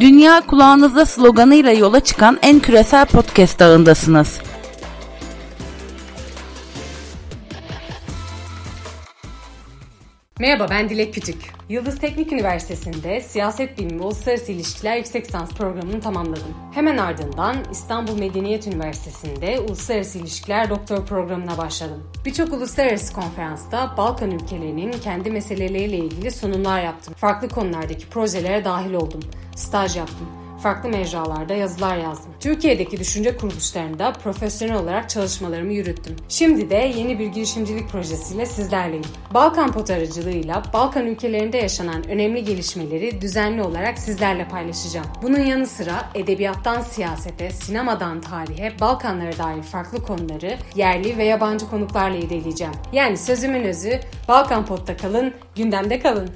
Dünya kulağınızda sloganıyla yola çıkan en küresel podcast ağındasınız. Merhaba ben Dilek Kütük. Yıldız Teknik Üniversitesi'nde Siyaset Bilimi ve Uluslararası İlişkiler Yüksek Lisans programını tamamladım. Hemen ardından İstanbul Medeniyet Üniversitesi'nde Uluslararası İlişkiler Doktor programına başladım. Birçok uluslararası konferansta Balkan ülkelerinin kendi meseleleriyle ilgili sunumlar yaptım. Farklı konulardaki projelere dahil oldum. Staj yaptım farklı mecralarda yazılar yazdım. Türkiye'deki düşünce kuruluşlarında profesyonel olarak çalışmalarımı yürüttüm. Şimdi de yeni bir girişimcilik projesiyle sizlerleyim. Balkan Pot aracılığıyla Balkan ülkelerinde yaşanan önemli gelişmeleri düzenli olarak sizlerle paylaşacağım. Bunun yanı sıra edebiyattan siyasete, sinemadan tarihe, Balkanlara dair farklı konuları yerli ve yabancı konuklarla irdeleyeceğim. Yani sözümün özü Balkan Pot'ta kalın, gündemde kalın.